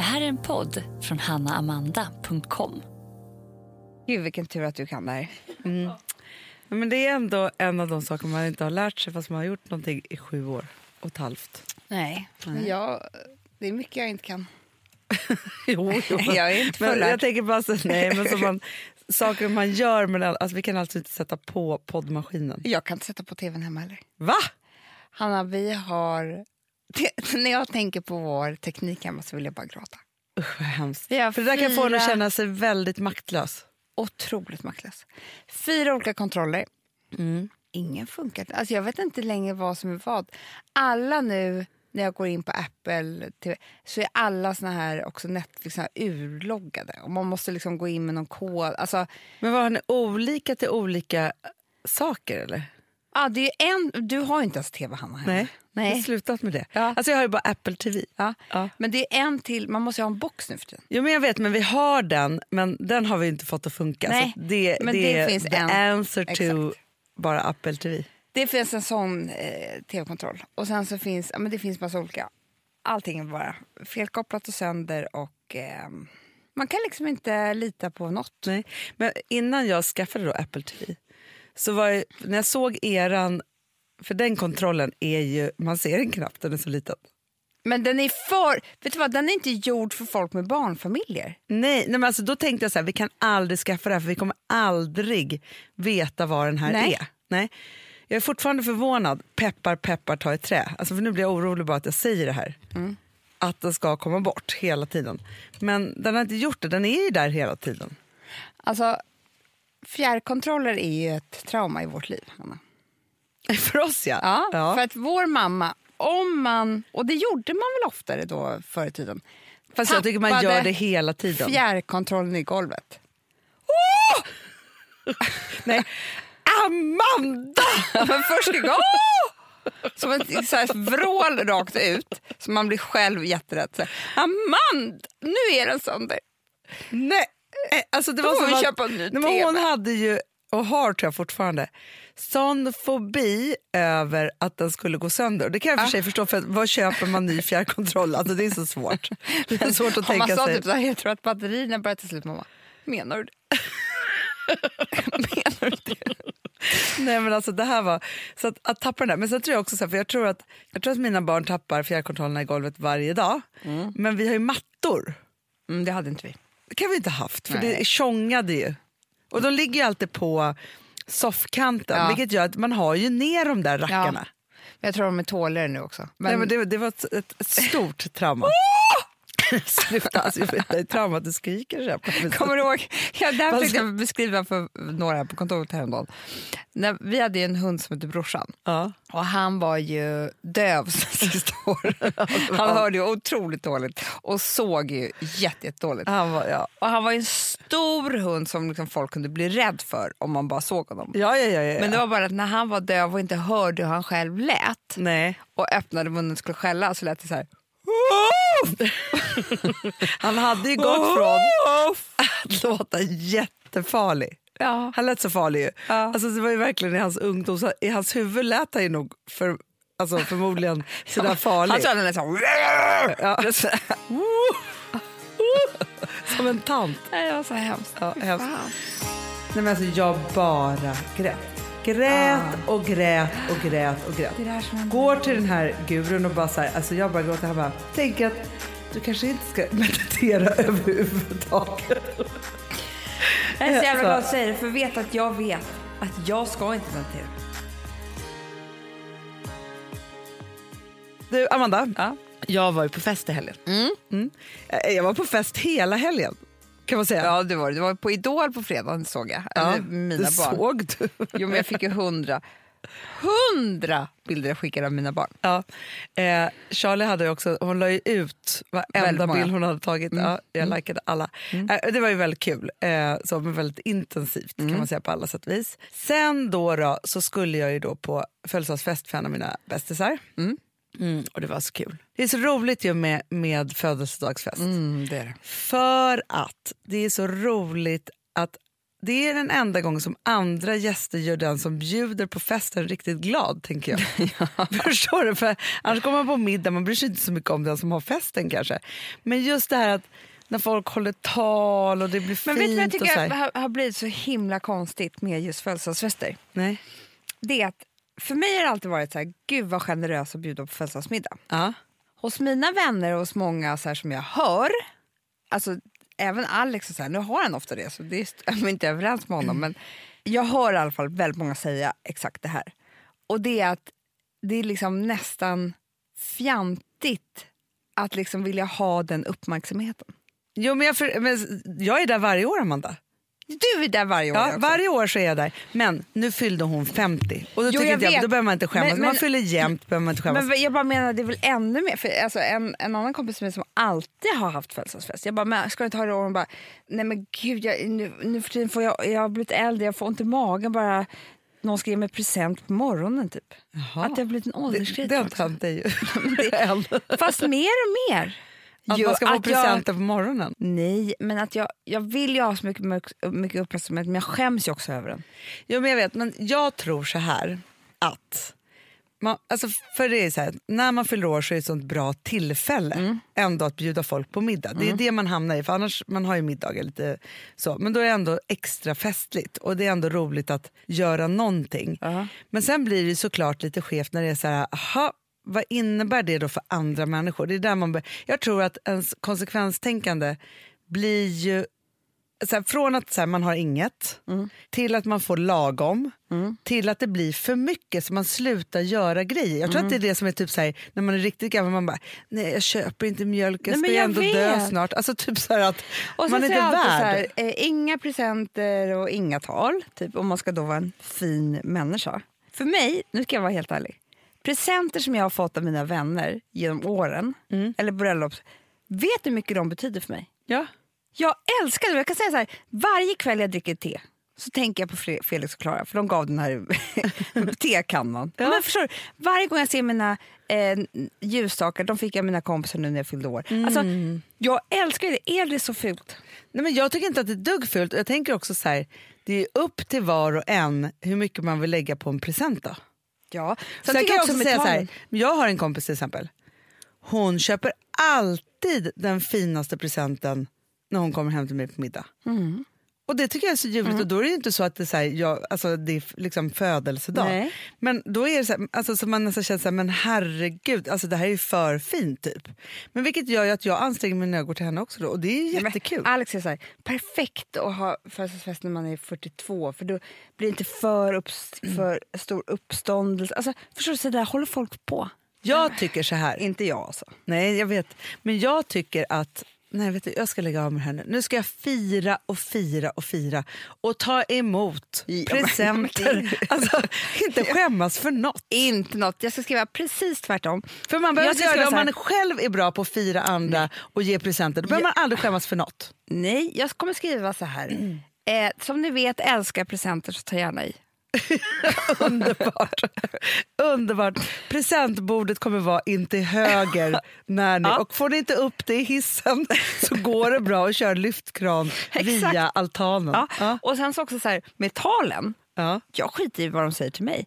Det här är en podd från hannaamanda.com. Gud vilken tur att du kan det här. Ja, Men det är ändå en av de saker man inte har lärt sig fast man har gjort någonting i sju år och ett halvt. Nej, men jag, det är mycket jag inte kan. Jo, jo. Jag är inte men fullärd. jag tänker bara så, nej, men som man, saker man gör, men alltså, vi kan alltså inte sätta på poddmaskinen. Jag kan inte sätta på tvn hemma heller. Va? Hanna, vi har... När jag tänker på vår teknik hemma så vill jag bara gråta. Usch vad hemskt. För det där kan få en att känna sig väldigt maktlös. Otroligt maktlös. Fyra olika kontroller. Mm. Ingen funkar. Alltså jag vet inte längre vad som är vad. Alla nu, när jag går in på Apple TV, så är alla såna här också Netflix såna här urloggade. Och man måste liksom gå in med någon kod. Alltså, Men vad har ni olika till olika saker eller? Ja, det är en, du har ju inte ens tv, Hanna. hemma. Nej, jag har Nej. slutat med det. Ja. Alltså jag har ju bara Apple TV. Ja. Ja. Men det är en till, man måste ju ha en box nu för tiden. Jo, men jag vet, men vi har den, men den har vi inte fått att funka. Nej, så det, men det, det finns the en. answer to Exakt. bara Apple TV. Det finns en sån eh, tv-kontroll. Och sen så finns, ja, men det finns massa olika. Allting är bara felkopplat och sönder och eh, man kan liksom inte lita på något. Nej. Men innan jag skaffade då Apple TV, så var jag, när jag såg eran, för den kontrollen är ju, man ser den knappt, den är så liten. Men den är för, vet du vad, den är inte gjord för folk med barnfamiljer. Nej, nej men alltså, då tänkte jag så här, vi kan aldrig skaffa det här för vi kommer aldrig veta vad den här Nej. är. Nej. Jag är fortfarande förvånad, peppar peppar ta i trä. Alltså, för nu blir jag orolig bara att jag säger det här. Mm. Att den ska komma bort hela tiden. Men den har inte gjort det, den är ju där hela tiden. Alltså, fjärrkontroller är ju ett trauma i vårt liv. Anna. För oss ja. Ja, För att vår mamma, om man, och det gjorde man väl oftare då förr i tiden, Fast jag tycker man gör det hela tiden. fjärrkontrollen i golvet. Nej. Amanda! Men första gången... Som ett så här vrål rakt ut, så man blir själv jätterädd. Amanda, nu är den sönder. Nej, alltså det var som att, köpa en ny nej, Hon hade ju, och har tror jag fortfarande, sån fobi över att den skulle gå sönder. Och Det kan jag för Ah. sig förstå, för vad köper man ny fjärrkontroll? Alltså, det är så svårt. Det är svårt att man tänka sa sig. typ så här, jag tror att batterierna börjar ta slut. Mamma, menar du det? menar du det? Nej, men alltså, det här var, så att, att tappa den där. Men sen tror jag också så här, för jag tror, att, jag tror att mina barn tappar fjärrkontrollerna i golvet varje dag. Men vi har ju mattor. Mm, det hade inte vi. Kan vi inte haft, för Nej. det tjongade ju. Och de ligger ju alltid på soffkanten, Ja. vilket gör att man har ju ner de där rackarna. Men Jag tror de är tåligare nu också. Men, Nej, men det, det var ett, ett, ett stort trauma. Sluta, alltså, jag vet, det är trauma att du skriker så. Kommer du ihåg? Ja, det här försökte jag beskriva för några på kontoret häromdagen. När vi hade en hund som hette Brorsan. Ja. Och han var ju döv sista året. Han hörde ju otroligt dåligt och såg ju jätte- jättedåligt. Han var, ja. Och han var en stor hund som liksom folk kunde bli rädd för om man bara såg honom. Ja, ja, ja, ja. Men det var bara att när han var döv och inte hörde hur han själv lät Nej. och öppnade munnen och skulle skälla så lät det så här. Han hade ju gått från att låta jättefarlig. Ja. Han lät så farlig ju. Ja. Alltså, det var ju verkligen i hans ungdom, så i hans huvud lät han ju nog för, alltså, förmodligen sådär farlig. Han den lät så. Ja. Som en tant. Nej, Det var så hemskt. Ja, hemskt. Nej, men alltså, jag bara grät. Grät och grät och grät och grät. Det är det. Går till den här gurun och bara så här, alltså jag bara gråter. Han bara, tänk att du kanske inte ska meditera överhuvudtaget. Jag är så jävla glad att säga det, för vet att jag vet att jag ska inte meditera. Du, Amanda. Ja. Jag var ju på fest i helgen. Mm. Eh, Jag var på fest hela helgen, kan man säga. Ja, det var det. Var på Idol på fredagen såg jag. Ja, Eller mina det barn. såg du. Jo, men jag fick ju hundra, hundra bilder jag skickade av mina barn. Ja. Eh, Charlie hade också, hon la ju ut varenda bild hon hade tagit. Ja, jag likade alla. Eh, det var ju väldigt kul, eh, så, men väldigt intensivt kan man säga på alla sätt och vis. Sen då, då så skulle jag ju då på födelsedagsfest för en av mina bästisar. Mm, och det var så kul. Det är så roligt ju med, med födelsedagsfest. Mm, det det. För att det är så roligt att det är den enda gången som andra gäster gör den som bjuder på festen riktigt glad. tänker jag. Förstår du? För annars kommer man på middag, man bryr sig inte så mycket om den som har festen kanske. Men just det här att när folk håller tal och det blir Men fint. vet du vad jag tycker har, har blivit så himla konstigt med just födelsedagsfester? Nej. Det är att för mig har det alltid varit så här, gud vad generös att bjuda på födelsedagsmiddag. Ja. Hos mina vänner och hos många så här, som jag hör, alltså även Alex, och så här, nu har han ofta det så det är inte överens med honom men jag hör i alla fall väldigt många säga exakt det här. Och det är att det är liksom nästan fjantigt att liksom vilja ha den uppmärksamheten. Jo, men jag, för, men jag är där varje år, Amanda. Du är där varje år Ja, också. varje år så är jag där. Men nu fyllde hon 50 och då, Jo, jag jag, då behöver man inte skämmas. Men- man fyller jämt behöver man inte skämmas. Men jag bara menar det är väl ännu mer, för alltså en, en annan kompis till mig som alltid har haft födelsedagsfest. Jag bara, men ska du inte ha det i år? Hon bara, nej men gud jag, nu, nu för tiden får jag, jag har blivit äldre, jag får ont i magen bara någon ska ge mig present på morgonen typ. Jaha. Att det har blivit en åldersgrej. också. inte hänt dig ju. fast mer och mer. Att Jo, man ska få att jag- presenter på morgonen. Nej, men att jag, jag vill ju ha så mycket, mycket uppmärksamhet men jag skäms ju också över den. Jo, men jag vet, men jag tror så här att man, alltså för det är så här, när man fyller år så är det ett sånt bra tillfälle Mm. ändå att bjuda folk på middag. Det är det man hamnar i, för annars man har ju middagar lite så. Men då är det ändå extra festligt och det är ändå roligt att göra någonting. Ja. Men sen blir det såklart lite skevt när det är så här, aha, vad innebär det då för andra människor? Det är där man jag tror att ens konsekvenstänkande blir ju så här, från att så här, man har inget till att man får lagom till att det blir för mycket så man slutar göra grejer. Jag tror att det är det som är typ så här, när man är riktigt gammal, man bara nej jag köper inte mjölk, jag Nej, ska jag ändå dö vet. snart. Alltså typ så att Och man är inte värd. så eh, inga presenter och inga tal, typ, om man ska då vara en fin människa. För mig, nu ska jag vara helt ärlig, presenter som jag har fått av mina vänner genom åren, Mm. eller bröllops, vet du hur mycket de betyder för mig? Ja. Jag älskar det. Jag kan säga så här, varje kväll jag dricker te så tänker jag på Felix och Klara, för de gav den här tekannan. Ja. Men förstår du, varje gång jag ser mina eh, ljusstakar, de fick jag mina kompisar nu när jag fyllde år. Alltså, Mm. jag älskar det. Är det så fult? Nej, men jag tycker inte att det är dugg fult. Jag tänker också så här, det är upp till var och en hur mycket man vill lägga på en present. Då. Ja. Sen kan jag också säga så här, jag har en kompis till exempel. Hon köper alltid den finaste presenten när hon kommer hem till mig på middag. Mm. Och det tycker jag är så ljuvligt och då är det ju inte så att det är, så här, jag, alltså det är liksom födelsedag. Nej. Men då är det så, här, alltså, så man nästan känner så här, men herregud, alltså det här är ju för fint typ. Men vilket gör ju att jag anstränger mig när jag går till henne också då, och det är ju Men jättekul. Alex är så här, perfekt att ha födelsedagsfest när man är 42 för då blir det inte för, upps, för stor uppståndelse. Alltså, förstår du, så där håller folk på. Jag tycker så här, Inte jag alltså. Nej, jag vet. Men jag tycker att... Nej, vet du, jag ska lägga av med det här nu. Nu ska jag fira och fira och fira och ta emot Ja, men- presenter. alltså, inte skämmas för något. Inte något. Jag ska skriva precis tvärtom. För man behöver Jag göra det om man själv är bra på att fira andra och ge presenter. Då behöver man aldrig skämmas för något. Nej, jag kommer skriva så här. Eh, som ni vet älskar jag presenter så ta gärna i. Underbart. Underbart. Presentbordet kommer vara in till höger. När ni, Ja. Och får ni inte upp det i hissen så går det bra att köra lyftkran via altanen. Ja. Ja. Och sen så också så här, med talen. Ja. Jag skiter i vad de säger till mig.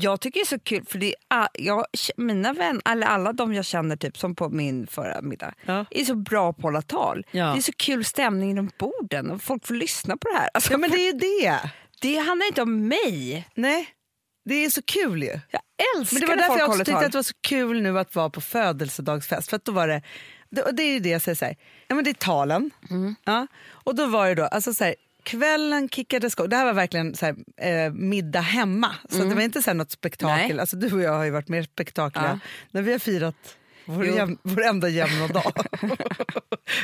Jag tycker det är så kul, för det är, jag, mina vänner, eller alla de jag känner typ som på min förra middag, Ja. är så bra på att hålla tal. Ja. Det är så kul stämning runt borden och folk får lyssna på det här. Alltså, ja, men det är det. Det handlar inte om mig. Nej, det är så kul ju. Jag älskar Men det var därför folk jag också tyckte tal. att det var så kul nu att vara på födelsedagsfest. För att då var det, det, och det är ju det jag säger så här, ja men det är talen. Mm. Ja, och då var det då, alltså så här, kvällen kickades igång. Det här var verkligen så här, eh, middag hemma. Så det var inte så något spektakel. Mm. Nej. Alltså du och jag har ju varit mer spektakliga Ja. när vi har firat vår, jäm, vår enda jämna dag.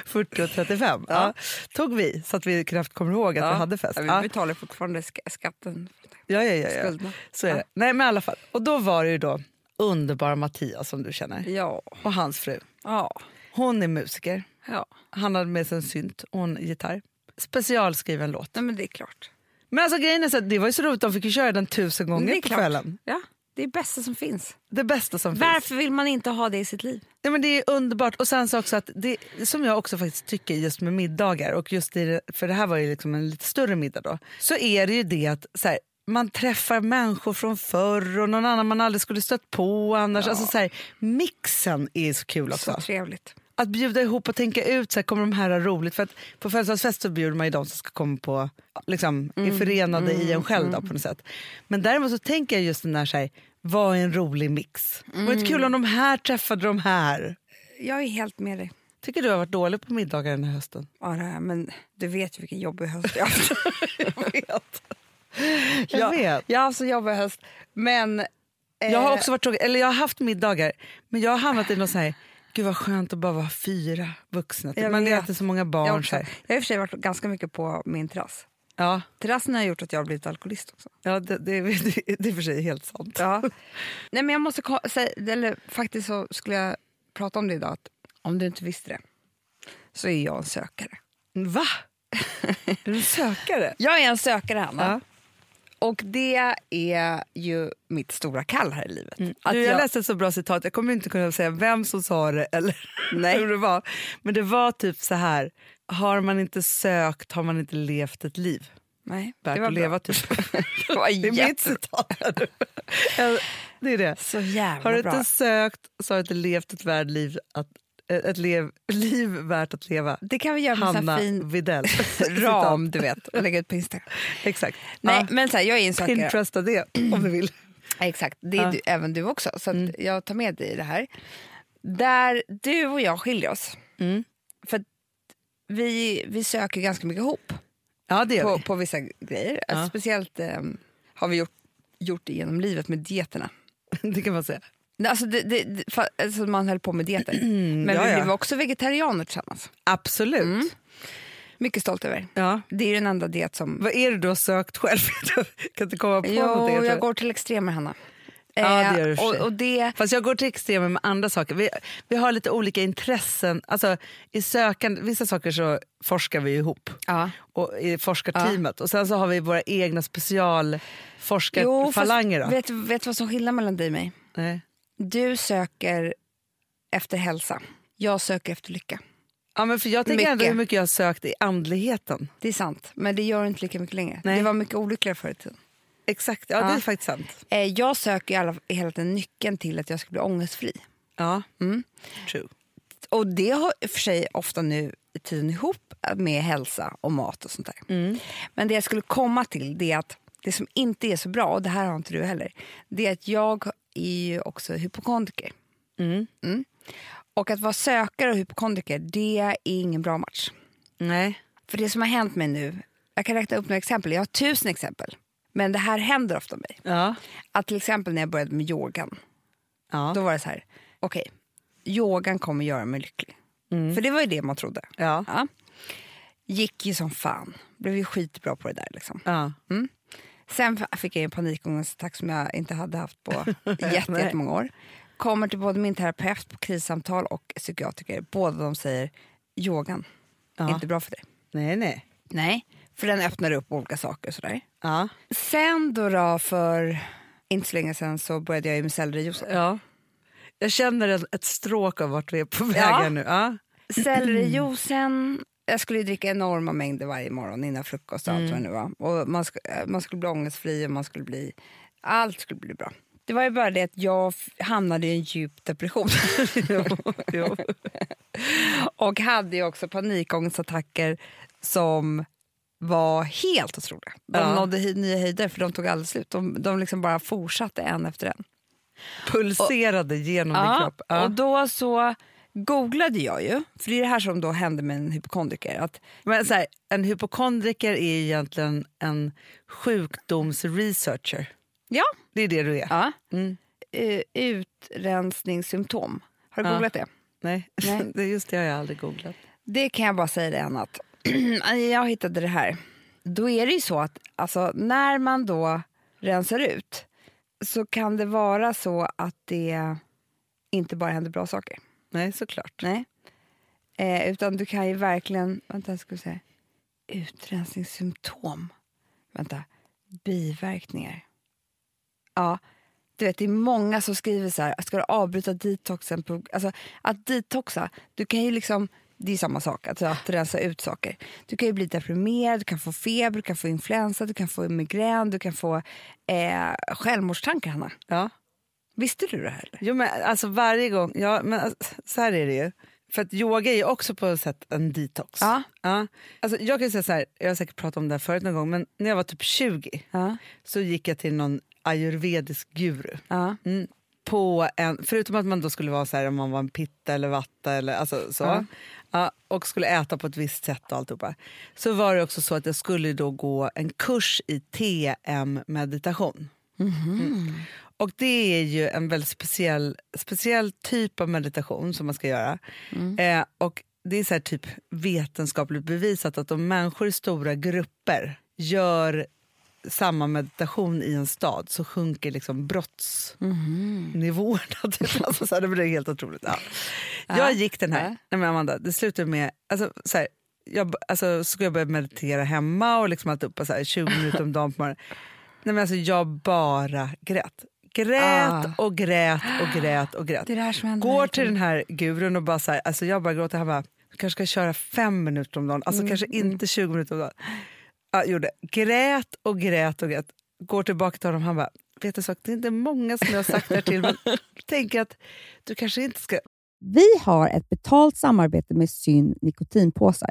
40 och 35. Ja. Tog vi så att vi knappt kommer ihåg att vi hade fest. Ja, vi Ja. betalar fortfarande sk- skatten. Ja, ja, ja, ja. Skulderna. Så är Ja. det. Nej, men i alla fall. Och då var det ju då underbara Mattias som du känner Ja. och hans fru. Ja. Hon är musiker. ja. Han hade med sig en synt och en gitarr. Specialskriven låt. Nej, men det är klart. Men alltså grejen är så att det var ju så roligt, de fick ju köra den tusen gånger på kvällen. Ja. Det är det bästa som finns. Det bästa som finns. Varför vill man inte ha det i sitt liv? Ja, men det är underbart. Och sen så också att det, som jag också faktiskt tycker just med middagar, och just i, för det här var ju liksom en lite större middag då, så är det ju det att så här, man träffar människor från förr och någon annan man aldrig skulle stött på annars. Alltså, så här, mixen är så kul också. Så trevligt. Att bjuda ihop och tänka ut, så här, kommer de här ha roligt? För att på födelsedagsfest så bjuder man ju de som ska komma på, liksom, är förenade i en själv då, på något sätt. Men däremot så tänker jag just den där, så här, vad är en rolig mix? Det var inte kul om de här träffade de här. Jag är helt med dig. Tycker du har varit dålig på middagar den här hösten? Ja, det här, men du vet ju vilken jobbig höst jag har haft. Jag vet. Jag Ja, vet. Jag har så jobbig höst. Men... eh, Jag har också varit tråkig, eller jag har haft middagar, men jag har hamnat i något så här, gud vad skönt att bara vara fyra vuxna. Jag Man vet. äter så många jag, barn. också, här. jag har i och för sig varit ganska mycket på min terrass. Ja, Terrassen har gjort att jag har blivit alkoholist också. ja det, det, det, det är för sig helt sant. Ja. Nej, men jag måste säga, eller faktiskt så skulle jag prata om det idag. Att om du inte visste det så är jag en sökare. Va? är du en sökare? Jag är en sökare, Hanna. Ja. Och det är ju mitt stora kall här i livet. Att Mm. Du, jag, jag, läste ett så bra citat, jag kommer inte kunna säga vem som sa det eller Nej. hur det var. Men det var typ så här, har man inte sökt har man inte levt ett liv. nej, Värt det var att bra. leva typ. Det var Det är mitt citat. Det är det. Så jävla Har du bra. inte sökt så har du inte levt ett, värd liv att, ett lev, liv värt att leva. Det kan vi göra med Hanna fin Videll. ram, du vet, och lägga ut på Instagram. Exakt. Nej, Ja. men så här, jag är en sökare. Pinteresta det om du vill. Exakt, det är Ja. du, även du också. Så att jag tar med dig i det här. Där du och jag skiljer oss. Mm. För vi, vi söker ganska mycket ihop Ja, det gör på, vi. på vissa grejer. Alltså, Ja. Speciellt eh, har vi gjort, gjort det genom livet med dieterna. Det kan man säga. Alltså, det, det, alltså man höll på med dieter. Men ja, vi ja. blev också vegetarianer tillsammans. Absolut. Mm. Mycket stolt över. Ja. Det är den enda diet som... Vad är det du har sökt själv? Jag kan inte komma på Jo, någonting. jag går till extremer, Hanna. Ja, det Eh, gör du och och, det... Fast jag går till extremer med andra saker. Vi, vi har lite olika intressen. Alltså, i sökande, vissa saker så forskar vi ihop Ja. och i forskarteamet. Och sen så har vi våra egna specialforskarfalanger. vet du vad som skiljer mellan dig och mig? Nej. Du söker efter hälsa. Jag söker efter lycka. Ja, men för jag tänker ändå Mycket. hur mycket jag har sökt i andligheten. Det är sant, men det gör du inte lika mycket längre. Nej. Det var mycket olyckligare förr i tiden. Exakt, ja, Ja. det är faktiskt sant. Eh, jag söker i alla, hela tiden nyckeln till att jag ska bli ångestfri. Ja, Mm. true. Och det har i och för sig ofta nu i tiden ihop med hälsa och mat och sånt där. Mm. Men det jag skulle komma till det är att det som inte är så bra, och det här har inte du heller, det är att jag är ju också hypokondriker. Mm. Och att vara sökare och hypokondriker, det är ingen bra match. Nej. För det som har hänt mig nu, jag kan räkna upp några exempel, jag har tusen exempel. Men det här händer ofta mig. Ja. Att till exempel när jag började med yogan, Ja. då var det så här, okej, yogan kommer göra mig lycklig. För det var ju det man trodde. Ja. Ja. Gick ju som fan, blev ju skitbra på det där liksom. Ja. Sen fick jag en panikångestattack som jag inte hade haft på jättemånga år. Kommer till både min terapeut på krissamtal och psykiatriker. Båda de säger yogan, Ja. inte bra för dig. Nej, nej. Nej, för den öppnar upp olika saker och sådär. Ja. Sen då, då för inte så länge sen så började jag med sellerijuice. ja. Jag känner ett, ett stråk av vart vi är på väg Ja. nu. Ja. Sellerijuicen, jag skulle dricka enorma mängder varje morgon innan frukost och allt vad det nu var. Och man, sk- eh, man skulle bli ångestfri och man skulle bli, allt skulle bli bra. Det var ju bara det att jag hamnade i en djup depression. Och hade ju också panikångestattacker som var helt otroliga. De Ja. nådde nya höjder för de tog aldrig slut. De, de liksom bara fortsatte en efter en. Pulserade genom din kropp. Ja. Och då så googlade jag ju, för det är det här som då hände med en hypokondriker. Att, Men så här, en hypokondriker är egentligen en sjukdomsresearcher. ja, Det är det du är. ja. Mm. Eh, utrensningssymptom. Har du Ja. googlat det? Nej, Nej. just det har jag aldrig googlat. Det kan jag bara säga det annat. jag hittade det här. Då är det ju så att alltså, när man då rensar ut så kan det vara så att det inte bara händer bra saker. Nej, såklart. Nej. Eh, utan du kan ju verkligen... Vänta, ska säga. Utrensningssymptom. Vänta. Biverkningar. Ja, Du vet, det är många som skriver så här, ska du avbryta detoxen? På, alltså, att detoxa, du kan ju liksom, det är samma sak, alltså att rensa ut saker. Du kan ju bli deprimerad, du kan få feber, du kan få influensa, du kan få migrän, du kan få eh, självmordstankar, Hanna. Ja. Visste du det här? Jo, men alltså varje gång, ja, men alltså, så här är det ju. För att yoga är också på ett sätt en detox. Ja. Ja. Alltså, jag kan säga så här, jag har säkert pratat om det här förut någon gång, men när jag var typ 20 Ja. så gick jag till någon ayurvedisk guru. Ja. Mm. På en, förutom att man då skulle vara så här, om man var en pitta eller vatta eller alltså så. Ja. Ja, och skulle äta på ett visst sätt och alltihopa. Så var det också så att jag skulle då gå en kurs i TM-meditation. Mm. Och det är ju en väldigt speciell, speciell typ av meditation som man ska göra. Eh, och det är så här typ vetenskapligt bevisat att om människor i stora grupper gör samma meditation i en stad så sjunker liksom brottsnivåerna. Typ. Alltså, så här, det blir helt otroligt. Ja. Jag gick den här, Ja. nej men Amanda, det slutade med... Alltså, så här, jag, alltså, så skulle jag börja meditera hemma och liksom alltihopa, så här, 20 minuter om dagen på morgonen. Nej, men alltså, jag bara grät. Grät Ah. och grät och grät och grät. Det är det som Går till den här gurun och bara så här, alltså jag bara gråter. Han bara, du kanske ska köra fem minuter om dagen, alltså Mm, kanske inte 20 minuter om dagen. Ja, gjorde. Grät och grät och grät. Går tillbaka till honom han bara, vet du sak, det är inte många som jag har sagt det här till men tänker att du kanske inte ska... Vi har ett betalt samarbete med Syn nikotinpåsar.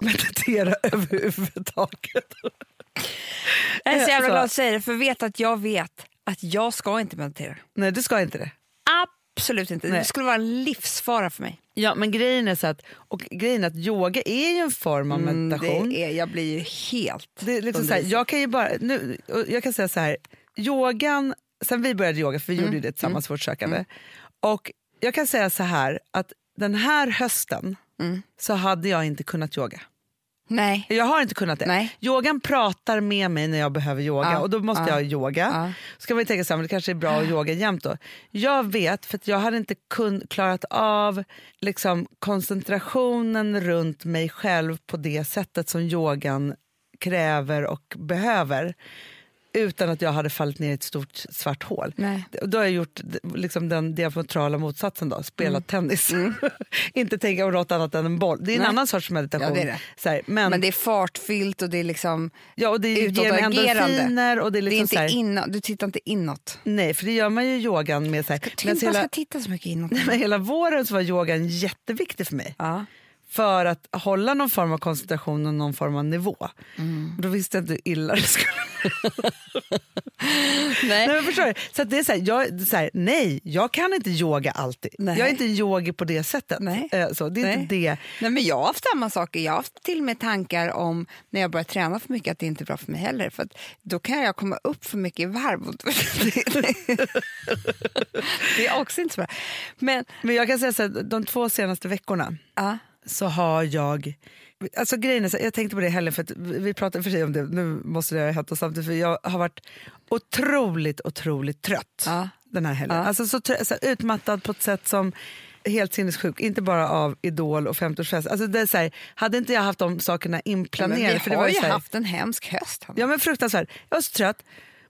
Meditera överhuvudtaget. Jag är så jävla glad att säga det, för vet att jag vet att jag ska inte meditera. Nej, du ska inte det. Absolut inte. Nej. Det skulle vara en livsfara för mig. Ja, men grejen är så att, och grejen att yoga är ju en form av meditation. Mm, det är, jag blir ju helt... Det är liksom så här, jag kan ju bara, nu, jag kan säga så här, yogan, sen vi började yoga, för vi gjorde ju det tillsammans, vårt sökande. Och jag kan säga så här, att den här hösten Mm. så hade jag inte kunnat yoga. Nej. Jag har inte kunnat det. Nej. Yogan pratar med mig när jag behöver yoga Ja, och då måste ja, jag yoga. ja. Så kan man tänka men det kanske är bra att yoga jämt då. Jag vet, för att jag hade inte kun, klarat av liksom, koncentrationen runt mig själv på det sättet som yogan kräver och behöver utan att jag hade fallit ner i ett stort svart hål. Nej. Då har jag gjort liksom den diametrala motsatsen, då, spelat Mm. tennis. inte tänka på något annat än en boll. Det är en Nej. annan sorts meditation. Ja, det är det. Så här, men, Men det är fartfyllt och det är liksom ja, och det en utåtagerande. och det är Det är liksom inte så här, inåt, du tittar inte inåt. Nej, för det gör man ju i yogan med så här, Tänk men hela... ska titta så mycket inåt. men hela våren så var yogan jätteviktig för mig. Ja. För att hålla någon form av koncentration och någon form av nivå. Mm. Då visste jag inte hur illa det skulle Nej. Nej, förstår du? Så det är så här, jag, så här, nej, jag kan inte yoga alltid. Nej. Jag är inte yogi på det sättet. Nej. Eh, Så, det är Nej. inte det. Nej, men jag har haft samma saker. Jag har haft till och med tankar om när jag börjar träna för mycket att det inte är bra för mig heller. För då kan jag komma upp för mycket i varv. det är också inte så bra. Men Men jag kan säga så här, de två senaste veckorna ja, så har jag... Alltså grejen är så, jag tänkte på det i helgen, för att vi pratade för sig om det, nu måste det ha hänt oss samtidigt, för jag har varit otroligt, otroligt trött Ja. den här helgen. Ja. Alltså så, så utmattad på ett sätt som helt sinnessjuk, inte bara av Idol och 50-årsfest. Alltså det är så här, hade inte jag haft de sakerna men inplanerade, vi för det har var ju här, haft en hemsk höst. Ja men fruktansvärt. Jag var så trött.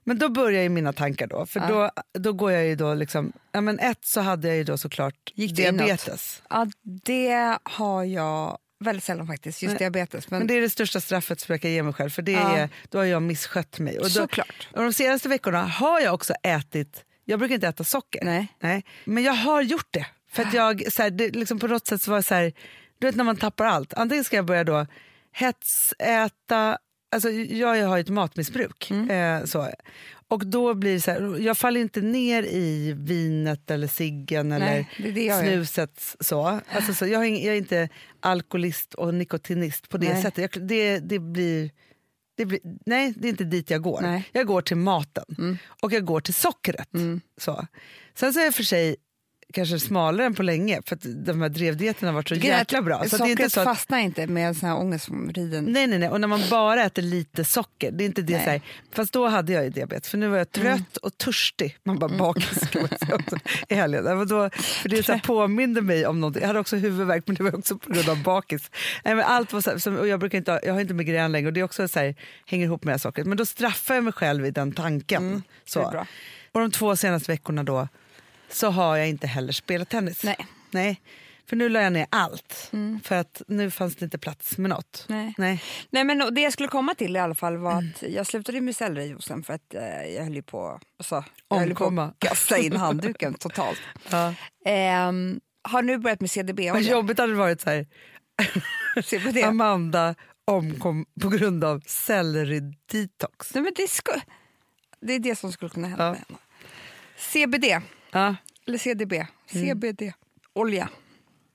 Men då börjar ju mina tankar då. För då, då går jag ju då liksom, ja men ett så hade jag ju då såklart Gick diabetes. Ja, det har jag väldigt sällan faktiskt, just Nej. diabetes. Men, Men det är det största straffet som jag kan ge mig själv för det Ja. är, då har jag misskött mig. Och, då, Såklart. och de senaste veckorna har jag också ätit, jag brukar inte äta socker. Nej. Nej. Men jag har gjort det. För att jag, så här, det, liksom på något sätt så var det så här, du vet när man tappar allt. Antingen ska jag börja då hetsäta, alltså jag har ett matmissbruk. Mm. Eh, så. Och då blir det så här, jag faller inte ner i vinet eller ciggen eller det är det snuset. Så. Alltså, så jag, är, jag är inte alkoholist och nikotinist på det Nej. sättet. Jag, det, det blir... Det blir, nej, det är inte dit jag går. Nej. Mm. Jag går till maten och jag går till sockret. Så. Sen så är jag för sig kanske smalare än på länge för att de här drevdieterna har varit så jäkla bra. Så att det är Sockret inte så att, fastnar inte med sån här ångest riden. nej, nej, nej. Och när man bara äter lite socker, det är inte det Nej. så här, Fast då hade jag ju diabetes för nu var jag trött och törstig. Man bara bakis kan man säga också, i helgen. Det var då, för det så här, påminde mig om någonting. Jag hade också huvudvärk men det var också på grund av bakis. Nej, men allt var så här, och jag, brukar inte ha, jag har inte migrän längre och det är också så här, hänger ihop med det här sockret. Men då straffar jag mig själv i den tanken. så. är bra. Och de två senaste veckorna då så har jag inte heller spelat tennis. Nej. Nej. För nu la jag ner allt. För att nu fanns det inte plats med något. Nej. Nej. Nej, men det jag skulle komma till i alla fall var att jag slutade med sellerijuicen för att eh, jag höll på, alltså, jag höll på att kasta in handduken totalt. Ja. Ehm, har nu börjat med CDB. Vad jobbigt hade det varit så här. CBD. Amanda omkom på grund av selleri-detox. Nej, men det, det är det som skulle kunna hända Ja. med henne. CBD, Ja, eller CDB, CBD-olja.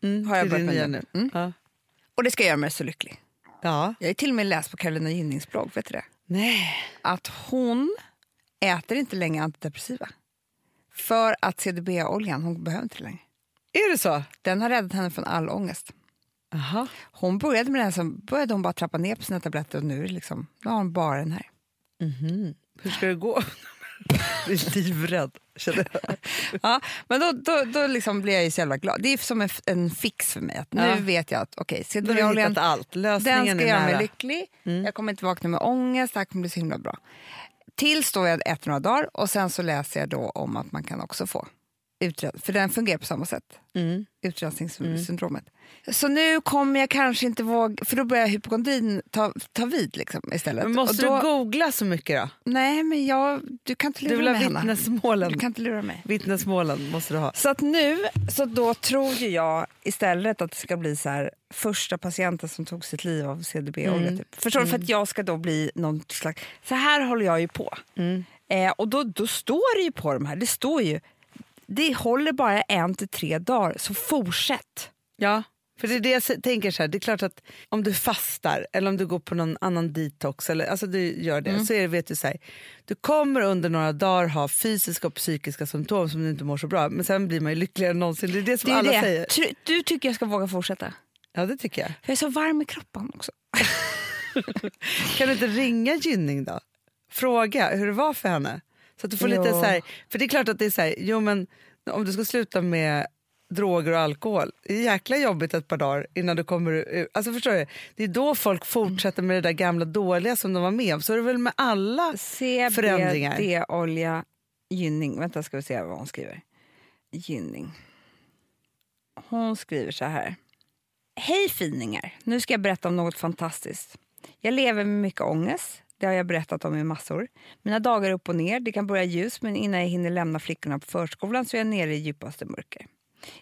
mm, Har jag börjat med nu. nu. Mm. Ja. Och det ska göra mig så lycklig. ja. Jag har till och med läst på Carolina Ginnings blogg, vet du det? Nej. Att hon äter inte längre antidepressiva. För att CDB-oljan, hon behöver inte längre. Är det så? Den har räddat henne från all ångest. Aha. Hon började med den, så började hon bara trappa ner på sina tabletter och nu, liksom, nu har hon bara den här. Mhm. Hur ska det gå? Jag är livrädd. Känner jag. Ja, men då, då, då liksom blir jag ju så jävla glad. Det är som en, en fix för mig. Att nu Ja. vet jag att okej, hittat allt. Lösningen den ska göra mig lycklig. Jag kommer inte vakna med ångest, det här kommer bli så himla bra. Tills då jag äter några dagar och sen så läser jag då om att man kan också få för den fungerar på samma sätt. Mm. Utrensningssyndromet. Så nu kommer jag kanske inte våga, för då börjar hypokondrin ta, ta vid liksom, istället. Men måste då, du googla så mycket då? Nej, men jag, du kan inte Du lura vill ha mig, Hanna. vittnesmålen. Du kan inte lura mig. Vittnesmålen måste du ha. Så att nu, så då tror ju jag istället att det ska bli så här första patienten som tog sitt liv av CDB-olja. Mm. Typ. Förstår du? För att jag ska då bli någon slags... Så här håller jag ju på. Mm. Eh, och då, då står det ju på de här, det står ju, det håller bara en till tre dagar, så fortsätt. Ja, för det är det jag tänker så här, det är klart att om du fastar eller om du går på någon annan detox eller alltså du gör det så är det, vet du så här, du kommer under några dagar ha fysiska och psykiska symptom som du inte mår så bra men sen blir man ju lyckligare än någonsin. Det är det som Det är alla det. säger. Tr- Du tycker jag ska våga fortsätta? Ja det tycker jag. För jag är så varm i kroppen också. Kan du inte ringa Gynning då? Fråga hur det var för henne. Så att du får lite Jo. så här, för det är klart att det är så här, jo men om du ska sluta med droger och alkohol, det är jäkla jobbigt ett par dagar innan du kommer ut. Alltså förstår du? Det är då folk fortsätter med det där gamla dåliga som de var med om. Så är det väl med alla förändringar. CBD-olja Gynning. Vänta ska vi se vad hon skriver. Gynning. Hon skriver så här. Hej finingar! Nu ska jag berätta om något fantastiskt. Jag lever med mycket ångest. Det har jag berättat om i massor. Mina dagar är upp och ner. Det kan börja ljus men innan jag hinner lämna flickorna på förskolan så är jag nere i djupaste mörker.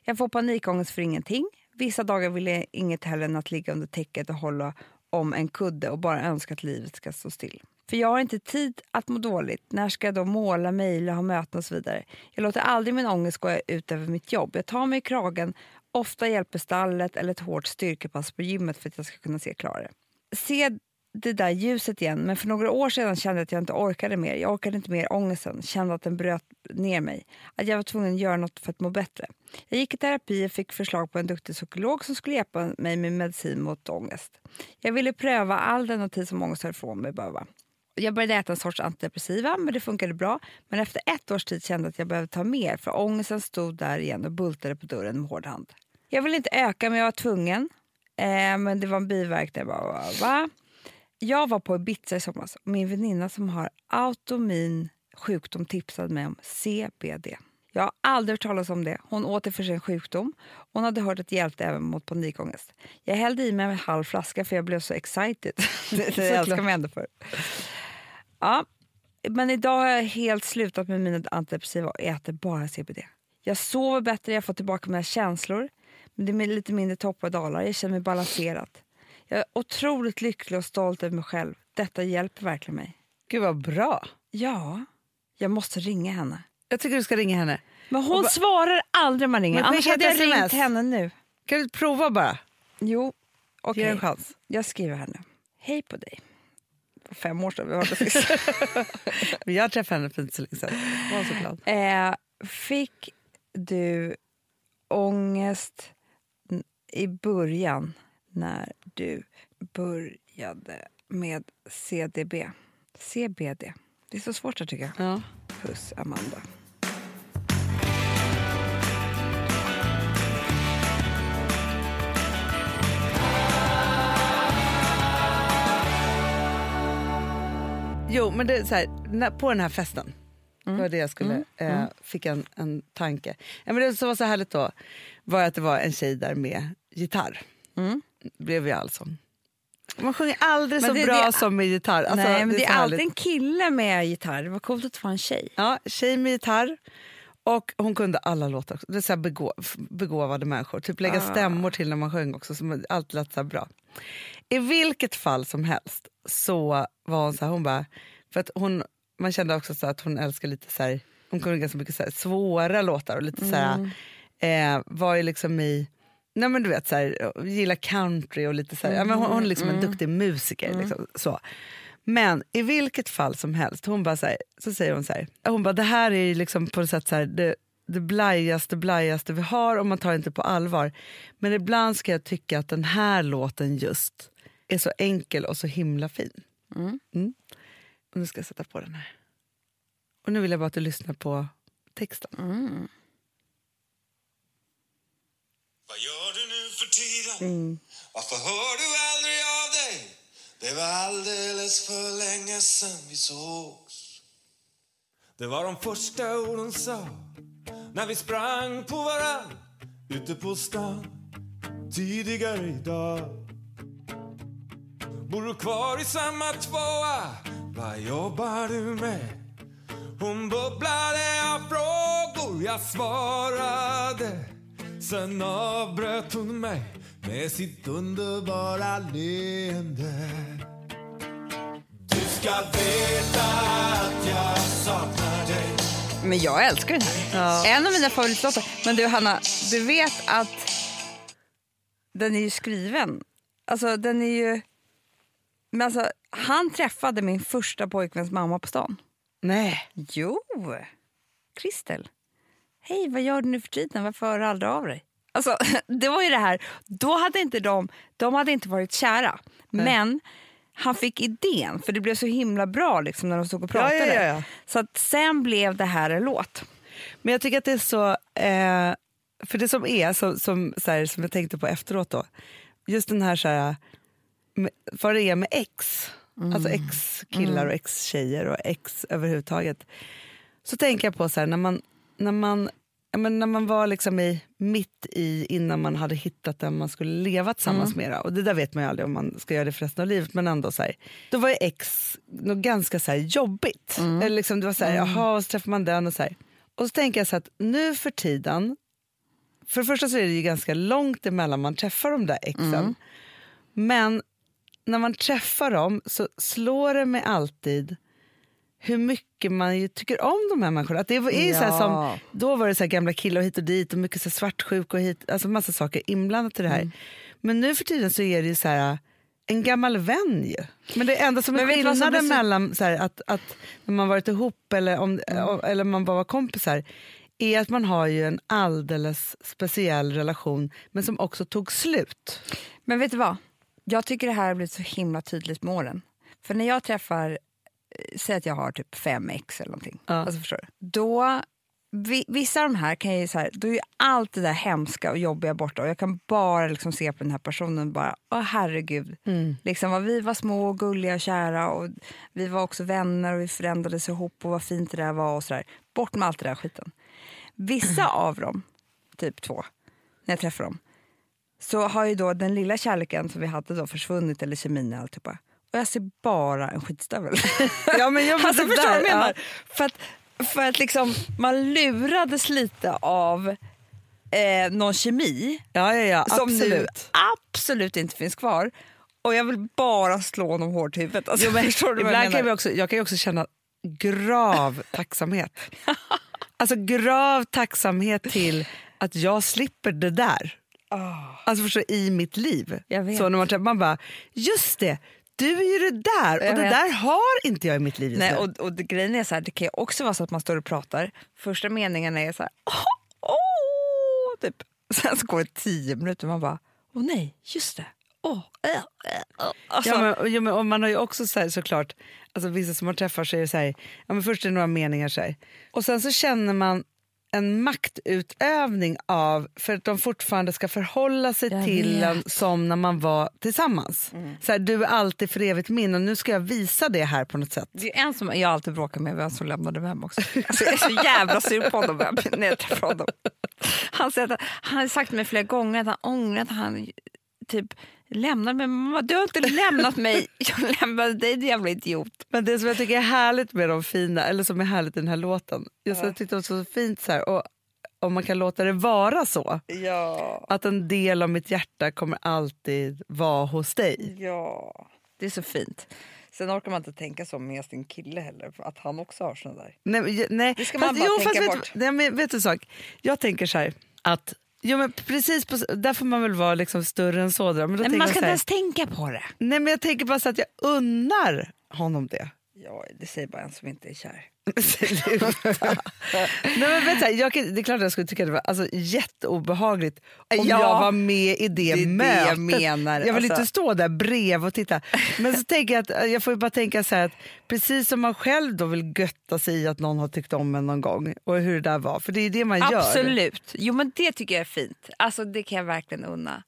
Jag får panikångest för ingenting. Vissa dagar vill jag inget hellre än att ligga under täcket och hålla om en kudde och bara önska att livet ska stå still. För jag har inte tid att må dåligt. När ska jag då måla, mejla, ha möten och så vidare? Jag låter aldrig min ångest gå ut över mitt jobb. Jag tar mig i kragen. Ofta hjälper stallet eller ett hårt styrkepass på gymmet för att jag ska kunna se klarare. Se det där ljuset igen, men för några år sedan kände jag att jag inte orkade mer. Jag orkade inte mer ångesten, kände att den bröt ner mig. Att jag var tvungen att göra något för att må bättre. Jag gick i terapi och fick förslag på en duktig psykolog som skulle hjälpa mig med medicin mot ångest. Jag ville pröva all den tid som ångest höll ifrån mig behöva. Jag började äta en sorts antidepressiva, men det funkade bra. Men efter ett års tid kände jag att jag behövde ta mer för ångesten stod där igen och bultade på dörren med hård hand. Jag ville inte öka, men jag var tvungen. Eh, men det var en biverkning. Jag bara, va? Jag var på Ibiza i somras och min väninna som har automin sjukdom tipsade mig om CBD. Jag har aldrig hört talas om det. Hon åt det för sin sjukdom. Hon hade hört att det hjälpte även mot panikångest. Jag hällde i mig en halv flaska för jag blev så excited. det det älskar man ändå för. Ja, men idag har jag helt slutat med mina antidepressiva och äter bara CBD. Jag sover bättre, jag får tillbaka mina känslor. Men det är lite mindre toppar och dalar. Jag känner mig balanserad. Jag är otroligt lycklig och stolt över mig själv. Detta hjälper verkligen mig. Gud vad bra. Ja, jag måste ringa henne. Jag tycker du ska ringa henne. Men hon ba- svarar aldrig om man ringer. Men Annars hade jag ett ringt SMS. henne nu. Kan du prova bara? Jo, okej. Ge en chans. Jag skriver här nu. Hej på dig. Fem år sedan vi hörde sist. Men jag träffade henne för inte så länge sedan. Var så glad. eh, fick du ångest i början när du började med CDB? CBD. Det är så svårt att tycka. Ja. Puss, Amanda. Jo, men det är så här, på den här festen, det var det jag skulle, Mm. eh, fick en, en tanke. Ja, men det som var så härligt då var att det var en tjej där med gitarr. Mm. Blev vi alltså. Man sjunger aldrig Men så det- bra det- som med gitarr. Alltså, Nej, men det är, så alltid härligt. en kille med gitarr. Det var coolt att få en tjej. Ja, tjej med gitarr. Och hon kunde alla låtar. Också. Det är så begå, begåvade människor. Typ lägga stämmor till när man sjöng också. Som allt lät så bra. I vilket fall som helst så var hon så här, hon bara, för att hon, man kände också så att hon älskar lite så här, hon kunde ganska mycket så här, svåra låtar och lite så här, eh, var ju liksom i, nej men du vet så här, gillar country och lite så här, ja, men hon, hon är liksom en duktig musiker. Liksom, så. Men i vilket fall som helst, hon bara så, här, så säger hon så här, hon bara det här är liksom på något sätt så här, det, det blajaste, blajaste vi har och man tar det inte på allvar. Men ibland ska jag tycka att den här låten just är så enkel och så himla fin. Mm. Och nu ska jag sätta på den här. Och nu vill jag bara att du lyssnar på texten. Vad gör du nu för tiden? Varför hör du aldrig av dig? Det var alldeles för länge sen vi sågs. Det var de första orden sa när vi sprang på varann ute på stan tidigare idag. Bor du kvar i samma tvåa? Vad jobbar du med? Hon bubblade av frågor, jag svarade. Sen avbröt hon mig med sitt underbara leende. Du ska veta att jag saknar dig. Men jag älskar den här. En av mina favoritlåtar. Men du Hanna, du vet att den är ju skriven. Alltså den är ju... Men alltså, han träffade min första pojkväns mamma på stan. Nej. Jo, Kristel. Hej, vad gör du nu för tiden? Varför hör du aldrig av dig? Alltså, det var ju det här. Då hade inte de, de hade inte varit kära. Men han fick idén, för det blev så himla bra liksom, när de stod och Ja, ja, pratade. ja, ja. Så att sen blev det här en låt. Men jag tycker att det är så... Eh, för det som är, som, som, så här, som jag tänkte på efteråt då. Just den här, så här med, vad det är med ex. Alltså ex-killar och ex-tjejer och ex överhuvudtaget. Så tänker jag på så här, när man, när man, men när man var liksom i, mitt i innan man hade hittat den man skulle leva tillsammans med. Och det där vet man ju aldrig om man ska göra det för resten av livet. Men ändå så här, då var ju ex något ganska så här jobbigt. Eller liksom, det var så här, jaha, och så träffar man den och så här. Och så tänker jag så att nu för tiden, för det första så är det ju ganska långt emellan man träffar de där exen. Men när man träffar dem så slår det mig alltid hur mycket man tycker om de här människorna. Att det är så här som, då var det så här gamla killar och hit och dit och mycket så här svartsjuka och hit, alltså massa saker inblandat i det här. Men nu för tiden så är det ju så här en gammal vän ju. Men det enda som är skillnaden så- mellan så här, att, att när man varit ihop eller, om, eller man bara var kompisar är att man har ju en alldeles speciell relation men som också tog slut. Men vet du vad? Jag tycker det här har blivit så himla tydligt med åren. För när jag träffar, säg att jag har typ fem ex eller någonting. Ja. Alltså förstår du? Då, vi, vissa av de här kan jag ju så här, då är ju allt det där hemska och jobbiga borta och jag kan bara liksom se på den här personen och bara, åh herregud. Liksom, vad vi var små och gulliga och kära och vi var också vänner och vi förändrades ihop och vad fint det där var och sådär. Bort med allt det där skiten. Vissa av dem, typ två, när jag träffar dem, så har ju då den lilla kärleken som vi hade då försvunnit eller kemin och alltihopa. Och jag ser bara en skitstövel. Ja, men jag alltså, förstår vad jag menar? För att, för att liksom, man lurades lite av eh, någon kemi Ja, ja, ja, som nu absolut. absolut inte finns kvar. Och jag vill bara slå honom hårt i huvudet. Alltså, Jo, men förstår du vad jag ibland kan vi också, jag kan ju också känna grav tacksamhet. Alltså grav tacksamhet till att jag slipper det där. Alltså förstå, i mitt liv. Jag. Så när man, man bara, just det, du är ju det där Jag och det vet. där har inte jag i mitt liv Nej, och, och det, grejen är så här, det kan ju också vara så att man står och pratar. Första meningen är så här, åh, åh, typ. Sen så går det tio minuter och man bara, åh nej, just det. Åh, äh, äh. Alltså, Ja, men, ja, men, man har ju också så här, såklart, alltså vissa som man träffar så är det så här, ja, men först är det några meningar så här. och sen så känner man en maktutövning av, för att de fortfarande ska förhålla sig Jag till vet. en som när man var tillsammans. Så här, du är alltid för evigt min och nu ska jag visa det här på något sätt. Det är en som jag alltid bråkar med, vem som lämnade hem också. Alltså, jag är så jävla sur på honom när jag träffar honom. Han, säger att, han har sagt till mig flera gånger att han ångrar att han typ Lämnar mig? Mamma, du har inte lämnat mig. Jag lämnade dig, din jävla idiot. Men det som jag tycker är härligt med de fina, eller som är härligt i den här låten, just jag tyckte det var så fint så här, och om man kan låta det vara så. Ja. Att en del av mitt hjärta kommer alltid vara hos dig. Ja. Det är så fint. Sen orkar man inte tänka så med sin kille heller, att han också har såna där. Nej, nej. Det ska man bara jo, tänka vet, bort. Nej, men vet du sak? Jag tänker så här att Jo, men precis på, där får man väl vara liksom större än så. Då. Men då Nej, men man ska inte ens tänka på det. nej, men jag tänker bara så att jag unnar honom det. Ja, det säger bara en som inte är kär. Sluta. Nej, men du, jag det är klart att jag skulle tycka det var alltså, jätteobehagligt om Ja, jag var med i det, det mötet. jag menar, Jag vill alltså. inte stå där bredvid och titta. Men så tänker jag att jag får bara tänka så här att precis som man själv då vill götta sig i att någon har tyckt om en någon gång och hur det där var, för det är det man gör. Absolut. Jo, men det tycker jag är fint. Alltså, det kan jag verkligen unna.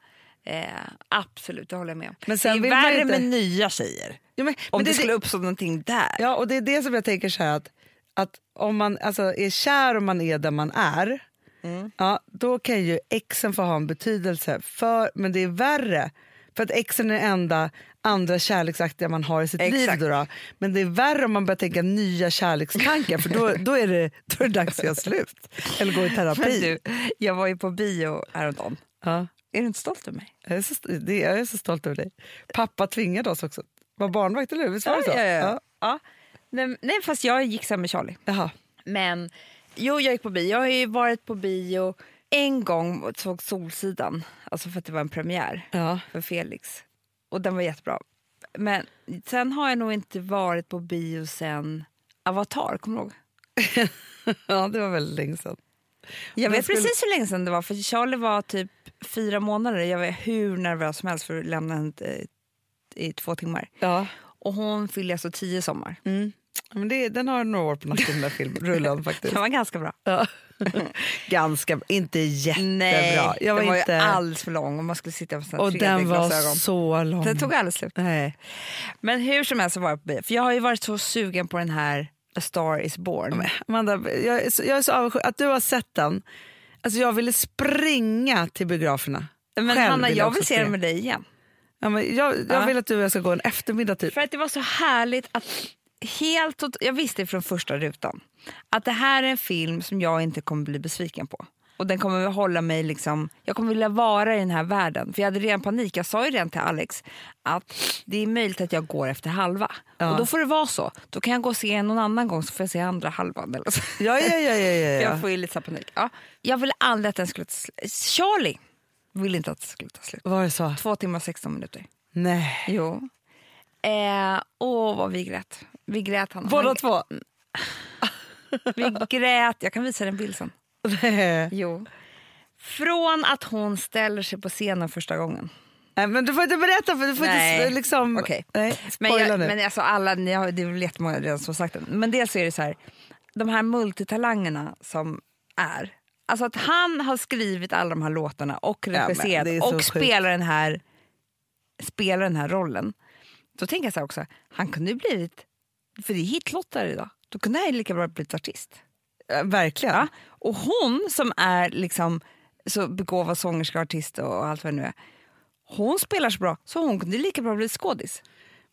Eh, absolut, det håller jag med om. Men sen det är värre inte- med nya tjejer. Ja, men, Om men det, är skulle uppstå någonting där. Ja, och det är det som jag tänker så här att, att om man alltså, är kär och man är där man är, Mm. ja, då kan ju exen få ha en betydelse. För, men det är värre, för att exen är det enda andra kärleksaktiga man har i sitt liv. Exakt. Då då. Men det är värre om man börjar tänka nya kärlekstankar för då, då, är det, då är det dags att göra slut. Eller gå i terapi. du, jag var ju på bio häromdagen. Ja, Är du inte stolt över mig? jag, är så, det, jag är så stolt över dig. Pappa tvingade oss också. Var barnvakt, eller hur? Visst var det så? ja, ja, ja. ja. Nej, nej, fast jag gick sen med Charlie. Jaha. Men jo, jag gick på bio. Jag har ju varit på bio en gång och såg Solsidan. Alltså för att det var en premiär Ja. för Felix. Och den var jättebra. Men sen har jag nog inte varit på bio sen Avatar, kommer du ihåg? ja, det var väldigt länge sedan. Jag vet skulle- precis hur länge sedan det var, för Charlie var typ fyra månader. Jag var hur nervös som helst för att lämna henne eh, i två timmar. Ja. Och hon fyllde alltså tio sommar. Mm. Men det, den har några år på nacken den där filmrullen faktiskt. Den var ganska bra. Ja. Ganska, inte jättebra. Nej, jag var den var inte... ju alldeles för lång och man skulle sitta på såna och den var glasögon. så lång. Den tog aldrig slut. Nej. Men hur som helst var jag på bio. För jag har ju varit så sugen på den här A Star Is Born. Amanda, jag, är så, jag är så avundsjuk att du har sett den. Alltså jag ville springa till biograferna. Men Själv Hanna, vill jag vill se den med dig igen. Ja, men jag jag Ja. vill att du och jag ska gå en eftermiddag typ. För att det var så härligt att helt jag visste från första rutan att det här är en film som jag inte kommer bli besviken på. Och den kommer att hålla mig liksom, jag kommer vilja vara i den här världen. För jag hade redan panik, jag sa ju redan till Alex att det är möjligt att jag går efter halva. Ja. Och då får det vara så. Då kan jag gå och se någon annan gång så får jag se andra halvan. Eller så. Ja, ja, ja, ja, ja. Jag får ju lite panik. Ja. Jag ville aldrig att den skulle ta slut. Charlie ville inte att den skulle ta slut. Var det så? Två timmar och 16 minuter. Nej. Jo. Eh, åh, vad vi grät. Vi grät. Han, Båda han, två? Vi grät. Jag kan visa dig en bild sen. Jo. Från att hon ställer sig på scenen första gången. Nej, men du får inte berätta för du får Nej. inte liksom... Okej. Nej, Men, jag, nu. men alltså alla, ni har, det är väl jättemånga redan som sagt det. Men dels är det så här, de här multitalangerna som är. Alltså att han har skrivit alla de här låtarna och regisserat så och sjukt. spelar den, här, spelar den här rollen. Då tänker jag så här också, han kunde ju blivit, för det är hitlåtar idag, då kunde han lika bra blivit artist. Ja, Verkligen. Ja? Och hon som är liksom så begåvad sångerska, artist och allt vad det nu är. Hon spelar så bra så hon kunde lika bra bli skådis.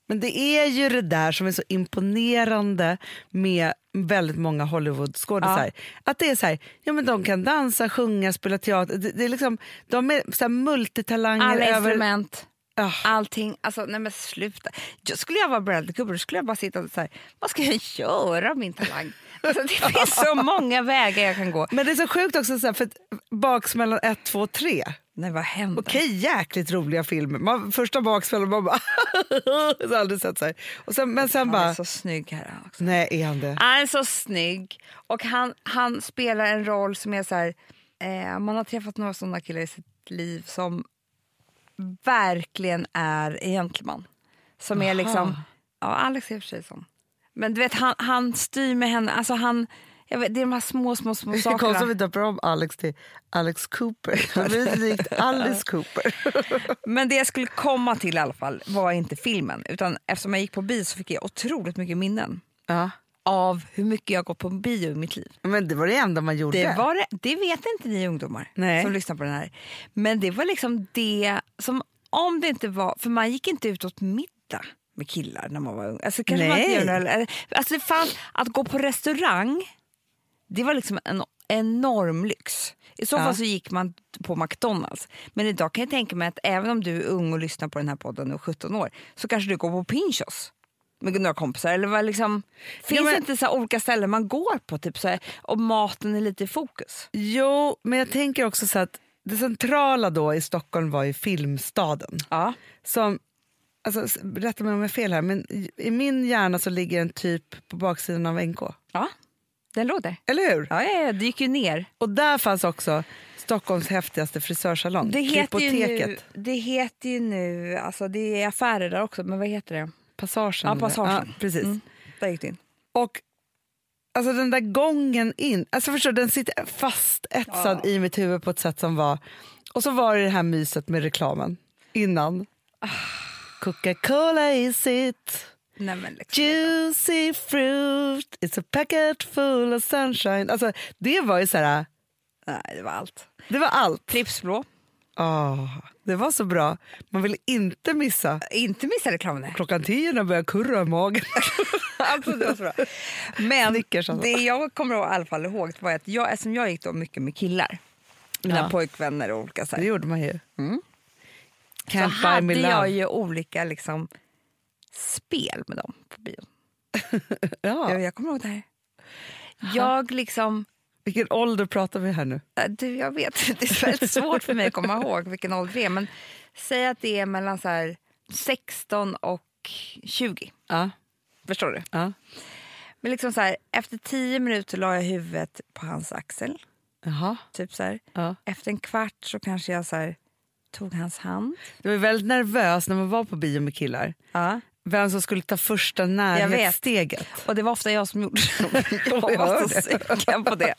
Men det är ju det där som är så imponerande med väldigt många Hollywoodskådisar. Att det är så här, ja men de kan dansa, sjunga, spela teater. Det, det är liksom, de är så multitalanger. Alla över, instrument, Ja. allting. Alltså, nej men sluta. Jag, skulle jag vara Bradley Cooper skulle jag bara sitta och så här, vad ska jag göra av min talang? Alltså, det finns så många vägar jag kan gå. Men det är så sjukt också, så här, för baksmällan 1, 2, 3. Nej vad händer? Okej, jäkligt roliga filmer. Man, första baksmällan, man bara... har aldrig sett så här. Och sen, men sen Han bara... är så snygg här också. Nej, är han det? Han är så snygg och han, han spelar en roll som är så här, eh, man har träffat några sådana killar i sitt liv som verkligen är en gentleman. Som är liksom, ja Alex är för sig sån. Men du vet han, han styr med henne, alltså han, vet, det är de här små små små Det är konstigt sakerna. att vi döper om Alex till Alex Cooper. Det blir likt Alice Cooper. Men det jag skulle komma till i alla fall var inte filmen utan eftersom jag gick på bio så fick jag otroligt mycket minnen Ja. av hur mycket jag gått på bio i mitt liv. Men det var det enda man gjorde. Det, var det, det vet inte ni ungdomar Nej. som lyssnar på den här. Men det var liksom det som om det inte var, för man gick inte ut åt middag med killar när man var ung. Alltså, kanske man inte Nej. eller, alltså det fanns, att gå på restaurang, det var liksom en enorm lyx. I så Ja. fall så gick man på McDonalds. Men idag kan jag tänka mig att även om du är ung och lyssnar på den här podden och är 17 år så kanske du går på Pinchos med några kompisar. Eller vad liksom, finns men- det inte så olika ställen man går på typ så här, och maten är lite i fokus? Jo, men jag tänker också så att det centrala då i Stockholm var ju Filmstaden. Ja. Som, alltså, rätta mig om jag har fel här, men i- min hjärna så ligger en typ på baksidan av NK. ja, den låg där. Eller hur? Ja, ja, ja, det gick ju ner. Och där fanns också Stockholms häftigaste frisörsalong, Det heter, ju nu, det heter ju nu, alltså det är affärer där också, men vad heter det? Passagen. Ja, Passagen. Ja, precis. Mm. Där gick det in. Och alltså den där gången in, alltså förstår den sitter fastetsad i mitt huvud på ett sätt som var... Och så var det det här myset med reklamen innan. Ah. Coca-Cola is it, Nej, liksom. juicy fruit, it's a packet full of sunshine. Alltså, det var ju så här, Nej, det var allt. det var allt. Pripps blå. Åh, det var så bra. Man ville inte missa. Inte missa reklamen. Klockan tio när började kurra i magen. Alltså, det var så bra. Men Snickers alltså. det jag kommer ihåg, i alla fall ihåg var att jag, eftersom jag gick då mycket med killar, mina Ja. pojkvänner och olika så Det här, gjorde man ju. så Can't buy hade jag ju olika liksom, spel med dem på bion. Ja. Jag, jag kommer ihåg det här. Jag liksom... Vilken ålder pratar vi här nu? Du, jag vet, det är väldigt svårt för mig att komma ihåg vilken ålder det är. Men säg att det är mellan så här 16 och 20. Ja. Förstår du? ja. Men liksom så här, efter 10 minuter la jag huvudet på hans axel. Jaha. Typ så. Ja. Efter en kvart så kanske jag så här, tog hans hand. Det var väldigt nervös när man var på bio med killar. Ja. Vem som skulle ta första närhetssteget. Och det var ofta jag som gjorde det. Jag Jag var så sugen på det.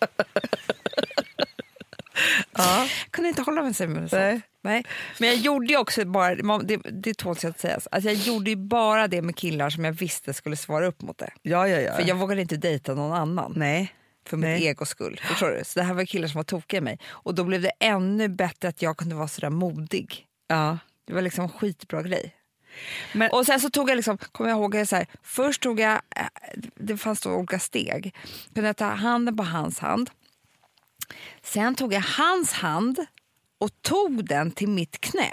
Ja. kunde inte hålla mig sig med Nej. sånt. Nej. Men jag gjorde också bara, det, det tåls ju att sägas, alltså jag gjorde bara det med killar som jag visste skulle svara upp mot det. Ja, ja, ja. För jag vågade inte dejta någon annan. Nej. För mitt egos skull. Förstår du? Så det här var killar som var tokiga i mig. Och då blev det ännu bättre att jag kunde vara sådär modig. Ja. Det var liksom en skitbra grej. Men- och sen så tog jag, liksom, kommer jag ihåg, så här, först tog jag, eh, det fanns då olika steg. Kunde jag ta handen på hans hand. Sen tog jag hans hand och tog den till mitt knä.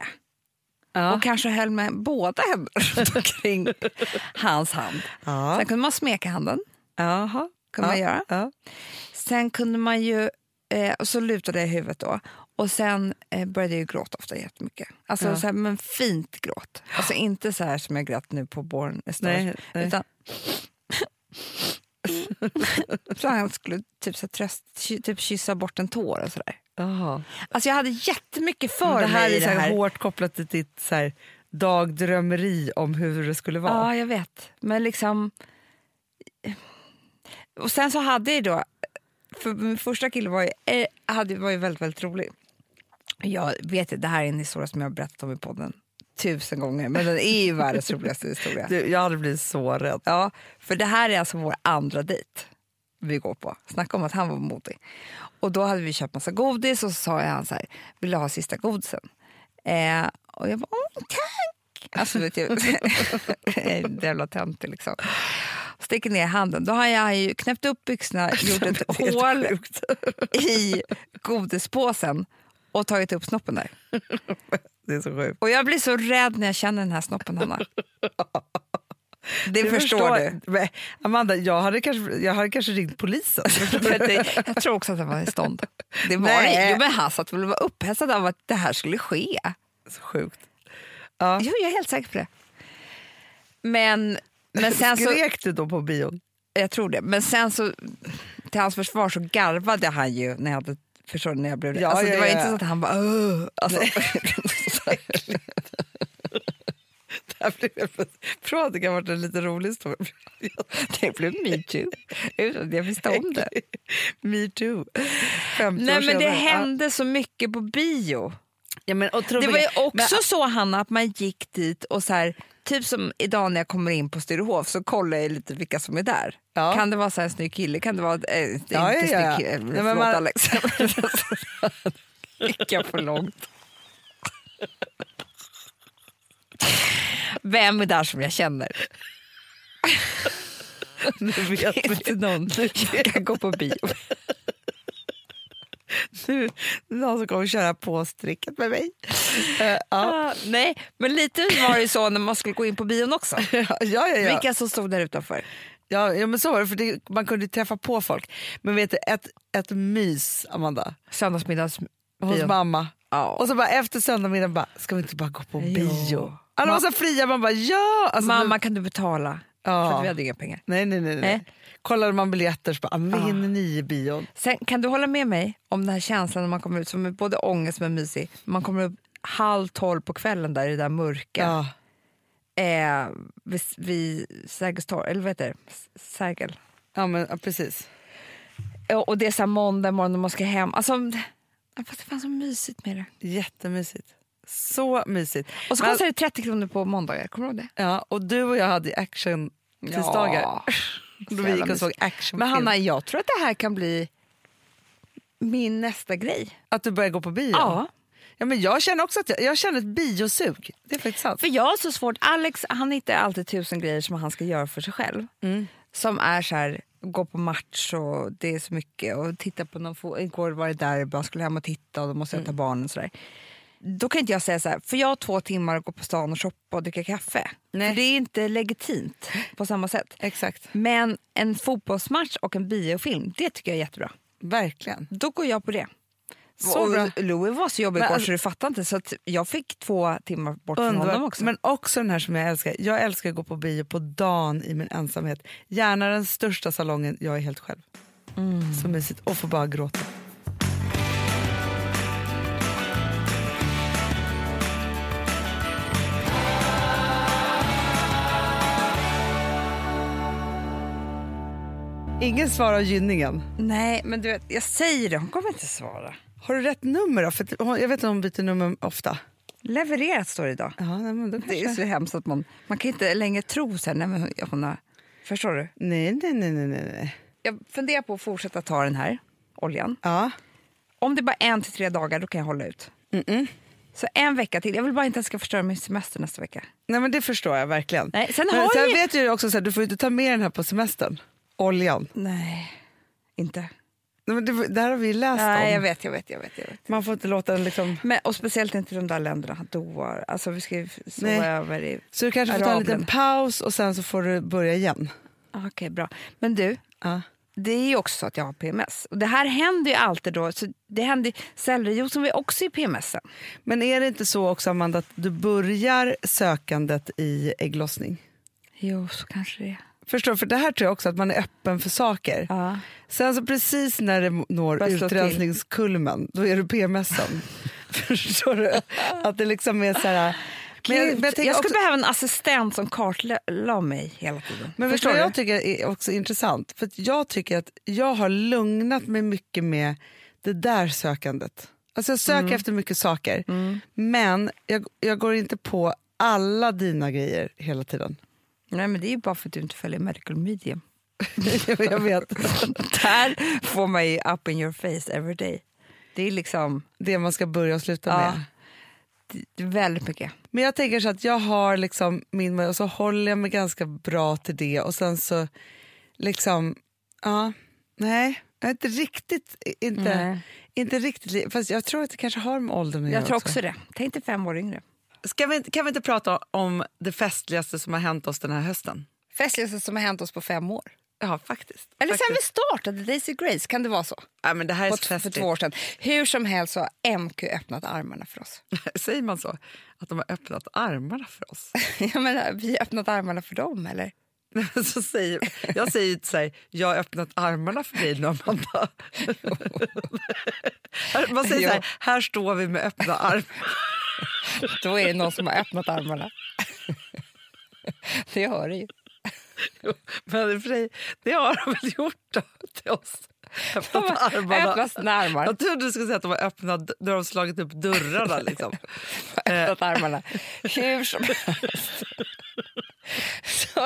Ja. Och kanske höll med båda händerna omkring hans hand. Ja. Sen kunde man smeka handen. Jaha. Kunde man göra. Sen kunde man ju, eh, och så lutade jag huvudet då. Och sen eh, började jag ju gråta ofta jättemycket. Alltså Ja. så här, men fint gråt. Alltså inte så här som jag grät nu på Born a Star, Nej, nej. Utan så han skulle typ, så här, tröst, typ kyssa bort en tår och sådär. Alltså jag hade jättemycket för Men det här mig i är det här här. hårt kopplat till ditt så här, dagdrömmeri om hur det skulle vara. Ja, jag vet. Men liksom... Och sen så hade jag då... För min första kille var ju, eh, hade, var ju väldigt, väldigt rolig. Jag vet det här är en historia som jag har berättat om i podden tusen gånger, men den är ju världens roligaste historia. Du, jag hade blivit så rädd. Ja, för det här är alltså vår andra dejt vi går på. Snacka om att han var modig. Och då hade vi köpt massa godis och så sa jag han så här, vill du ha sista godisen? Eh, och jag bara, åh tack! Alltså vet jag, jävla töntig liksom. Sticker ner handen. Då har jag ju knäppt upp byxorna, gjort ett hål i godispåsen och tagit upp snoppen där. Det är så sjukt. Och jag blir så rädd när jag känner den här snoppen, Hanna. Det Du förstår, du. Men, Amanda, jag hade, kanske, jag hade kanske ringt polisen. Jag tror också att han var i stånd. Det var det. Jo, men han satt väl och var upphetsad av att det här skulle ske. så sjukt. Ja. Jo, jag är helt säker på det. Men, men sen så, Skrek du då på bion? jag tror det. Men sen så, till hans försvar så garvade han ju när jag, hade, förstår du, när jag blev. Ja, alltså, ja, Det var ja. inte så att han bara... "Åh", Alltså, Det här blev helt plötsligt- Bra, det kan ha varit en lite rolig historia. det blev metoo. Utan att jag visste om det. Me too. 50 Nej, men det hände så mycket på bio. Ja, men, Det var ju också men- så Hanna att man gick dit och så här, typ som idag när jag kommer in på Sturehof så kollar jag lite vilka som är där. Ja. Kan det vara så här en snygg kille? Kan det vara eh, inte Ja, ja, snygg ja. kille? Nej, Förlåt man- Alex. gick jag för långt. vem är där som jag känner? Nu vet det någon jag kan gå på bio nu någon som kommer köra påstricket med mig. Eh, ja. Ah, nej, men lite var det så när man skulle gå in på bion också. ja, ja, ja. Vilka som stod där utanför. Ja, ja men så var det, för det, man kunde träffa på folk. Men vet du, ett, ett mys, Amanda, Söndagsmiddags hos mamma. Ja. Och så bara efter söndagsmiddagen bara, ska vi inte bara gå på bio? Alla var så fria, man bara ja! Alltså, Mamma nu- kan du betala? Ja. För att vi hade inga pengar. Nej, nej, nej. nej. Nej. Kollade man biljetter så bara, ah, men vi Ja. hinner nio bion. Sen kan du hålla med mig om den här känslan när man kommer ut som är både ångest men mysig. Man kommer upp halv tolv på kvällen där i det där mörka. Ja. Eh, vid, vid Sergels torg, eller vad heter det? Sergel. Ja, men, ja, precis. Och, och det är så måndag morgon när man ska hem. Alltså, fast det fanns så mysigt med det. Jättemysigt. Så mysigt. Och så Men- kostar det 30 kronor på måndagar, kommer du ihåg det? Ja, och du och jag hade action tisdagar. Då vi gick och såg actionfilm. Men Hanna, jag tror att det här kan bli min nästa grej. Att du börjar gå på bio? Ja. ja men jag känner också att jag, jag känner ett biosug. Det är faktiskt sant. För jag har så svårt, Alex han hittar alltid tusen grejer som han ska göra för sig själv. Som är så här, gå på match och det är så mycket och titta på någon Igår var det där, jag bara skulle hem och titta och då måste jag ta barnen och sådär. Då kan inte jag säga så här, för jag har två timmar att gå på stan och shoppa och dricka kaffe. Nej. För det är inte legitimt på samma sätt. Exakt. Men en fotbollsmatch och en biofilm, det tycker jag är jättebra. Verkligen. Då går jag på det. Så och bra. Louis var så jobbig igår alltså- så du fattar inte. Så jag fick två timmar bort från Underbart. honom också. Men också den här som jag älskar. Jag älskar att gå på bio på dagen i min ensamhet. Gärna den största salongen, jag är helt själv. Så mysigt. Och få bara gråta. Ingen svar av Gynningen. Nej, men du vet, jag säger det, hon kommer inte svara. Har du rätt nummer då? För jag vet att hon byter nummer ofta. Levererat står det idag. Ja, nej, men då Det är så hemskt att man, man kan inte längre tro så här, nej, men hon har, Förstår du? Nej, nej, nej, nej, nej. Jag funderar på att fortsätta ta den här oljan. Ja. Om det bara är en till tre dagar, då kan jag hålla ut. Mm-mm. Så en vecka till. Jag vill bara inte att jag ska förstöra min semester nästa vecka. Nej, men det förstår jag verkligen. Nej, sen Men har sen jag... vet ju också så här, du får inte ta med den här på semestern. Oljan. Nej, inte. Nej, det, det här har vi läst Nej, om. jag vet, jag vet, jag vet. Jag vet. Man får inte låta den liksom... Men, och speciellt inte de där länderna. Doha. Alltså vi ska ju sova Nej. över i... Så du kanske får ta en liten Arabien. paus och sen så får du börja igen. Ah, Okej, bra. Men du, Ja. det är ju också så att jag har PMS. Och det här händer ju alltid då. Så det händer Sellerijuicen var ju också i PMSen. Men är det inte så också Amanda att du börjar sökandet i ägglossning? Jo, så kanske det är. Förstår? För det här tror jag också att man är öppen för saker. Ja. Sen så precis när det når Bara utrensningskulmen, då är du PMSen. Förstår du? Att det liksom är så här... Men jag, men jag jag, skulle också, behöva en assistent som kartlade mig hela tiden. men Förstår vad jag tycker är också intressant? För jag tycker att jag har lugnat mig mycket med det där sökandet. Alltså jag söker efter mycket saker, men jag, jag går inte på alla dina grejer hela tiden. Nej, men det är ju bara för att du inte följer medical medium. jag vet. Där får man ju up in your face every day. Det är liksom Det man ska börja och sluta Ja. med. det är väldigt mycket. Men jag tänker så att jag har liksom min och så håller jag mig ganska bra till det och sen så liksom, ja, nej, jag är inte riktigt, inte, Nej. inte riktigt, fast jag tror att det kanske har med åldern att Jag göra tror också det. Tänk dig fem år yngre. Ska vi, kan vi inte prata om det festligaste som har hänt oss den här hösten? Festligaste som har hänt oss på fem år. Ja, faktiskt. Eller sen vi faktiskt. startade Daisy Grace, kan det vara så? ja, men det här är På för två år sedan. Hur som helst så har MQ öppnat armarna för oss. Säger man så? Att de har öppnat armarna för oss? Jag menar, vi har öppnat armarna för dem, eller? så säger, jag säger inte så här, jag har öppnat armarna för dig nu Amanda. Man säger så här, här står vi med öppna armar. Då är det någon som har öppnat armarna. Det hör det ju. Men för det har de väl gjort då, till oss. Öppnat har armarna. öppnat sina armar. Jag trodde du skulle säga att de har öppnat, då har de slagit upp dörrarna. Liksom. öppnat armarna. Hur som helst. Så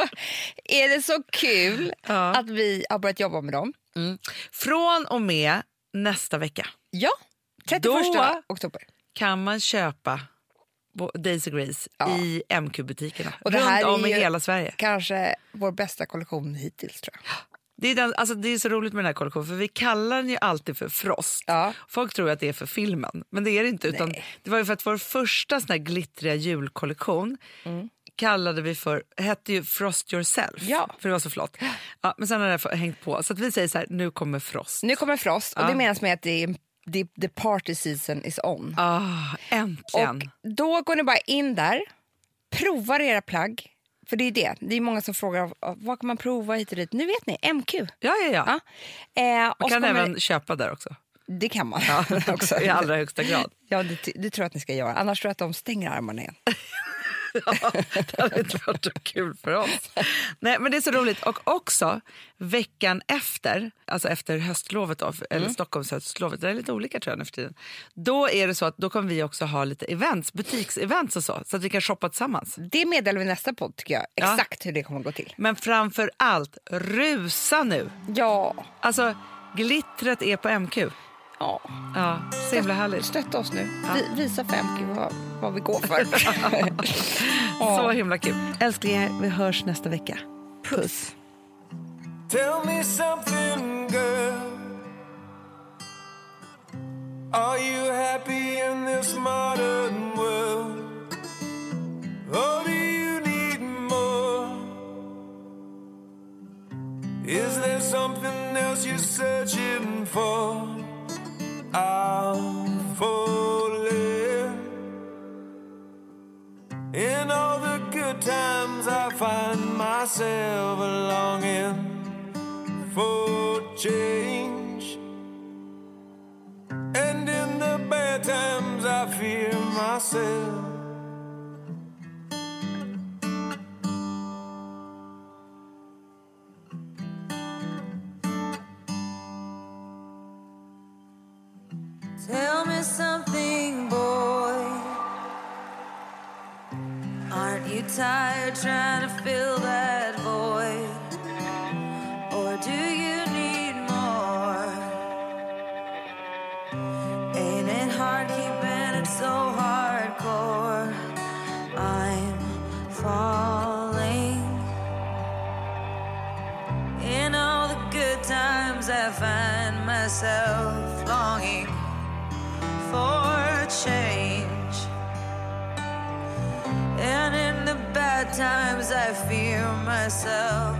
är det så kul Ja. att vi har börjat jobba med dem. Från och med nästa vecka Ja, 31 Då- oktober. Kan man köpa Daisy Grace Ja. i MQ-butikerna. Runt om i hela Sverige. Kanske vår bästa kollektion hittills tror jag. Det är, den, alltså det är så roligt med den här kollektionen för vi kallar den ju alltid för Frost. Ja. Folk tror att det är för filmen, men det är det inte. Utan Nej. det var ju för att vår första sån här glittriga julkollektion kallade vi för, hette ju Frost yourself, Ja. för det var så flott. Ja, men sen har det hängt på, så att vi säger så här, nu kommer Frost. Nu kommer Frost och det menas med att det är, the party season is on. Ah, äntligen! Och då går ni bara in där, provar era plagg. För det är det, det är många som frågar vad kan man prova hit och dit. Nu vet ni, MQ. ja, ja, ja. Ja. Eh, Man kan även köpa där också. Det kan man Ja, också. I allra högsta grad. Ja, det, det tror jag att ni ska göra. Annars tror jag att de stänger armarna igen. Det hade inte varit så kul för oss. Nej, men det är så roligt. Och också veckan efter, alltså efter höstlovet, då, eller Stockholms höstlovet, det är lite olika tror jag nu för tiden. Då är det så att då kommer vi också ha lite events, butiksevents och så, så att vi kan shoppa tillsammans. Det meddelar vi nästa podd tycker jag. Ja. Exakt hur det kommer att gå till. Men framför allt, rusa nu! Ja. Alltså, glittret är på MQ. Ja. Ja, så himla härligt. Stötta oss nu. Vi, visa 50 vad, vad vi går för. Så himla kul. Älsklingar, vi hörs nästa vecka. Puss. Tell me something, girl. Are you happy in this modern world? Or do you need more? Is there something else you're searching for? I'm falling. In all the good times, I find myself longing for change. And in the bad times, I fear myself. Myself.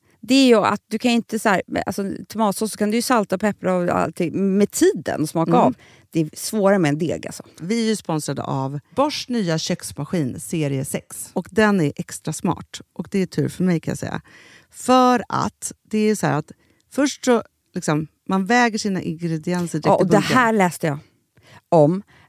Det är ju att du kan inte så här, alltså, tomatsås så kan du ju salta och peppra och allting med tiden och smaka av. Det är svårare med en deg alltså. Vi är ju sponsrade av Bosch nya köksmaskin serie 6. Och den är extra smart. Och det är tur för mig kan jag säga. För att det är så här att först så liksom, man väger sina ingredienser direkt Ja, i och det bunken. här läste jag om.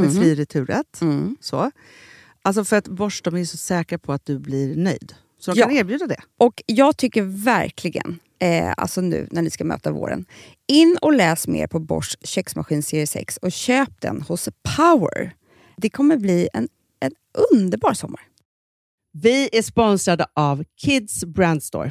med fri returrätt. Mm. Så. Alltså för att Bosch de är så säkra på att du blir nöjd. Så de Ja. kan erbjuda det. Och jag tycker verkligen, eh, alltså nu när ni ska möta våren, in och läs mer på Bosch köksmaskin serie 6 och köp den hos Power. Det kommer bli en, en underbar sommar. Vi är sponsrade av Kids Brand Store.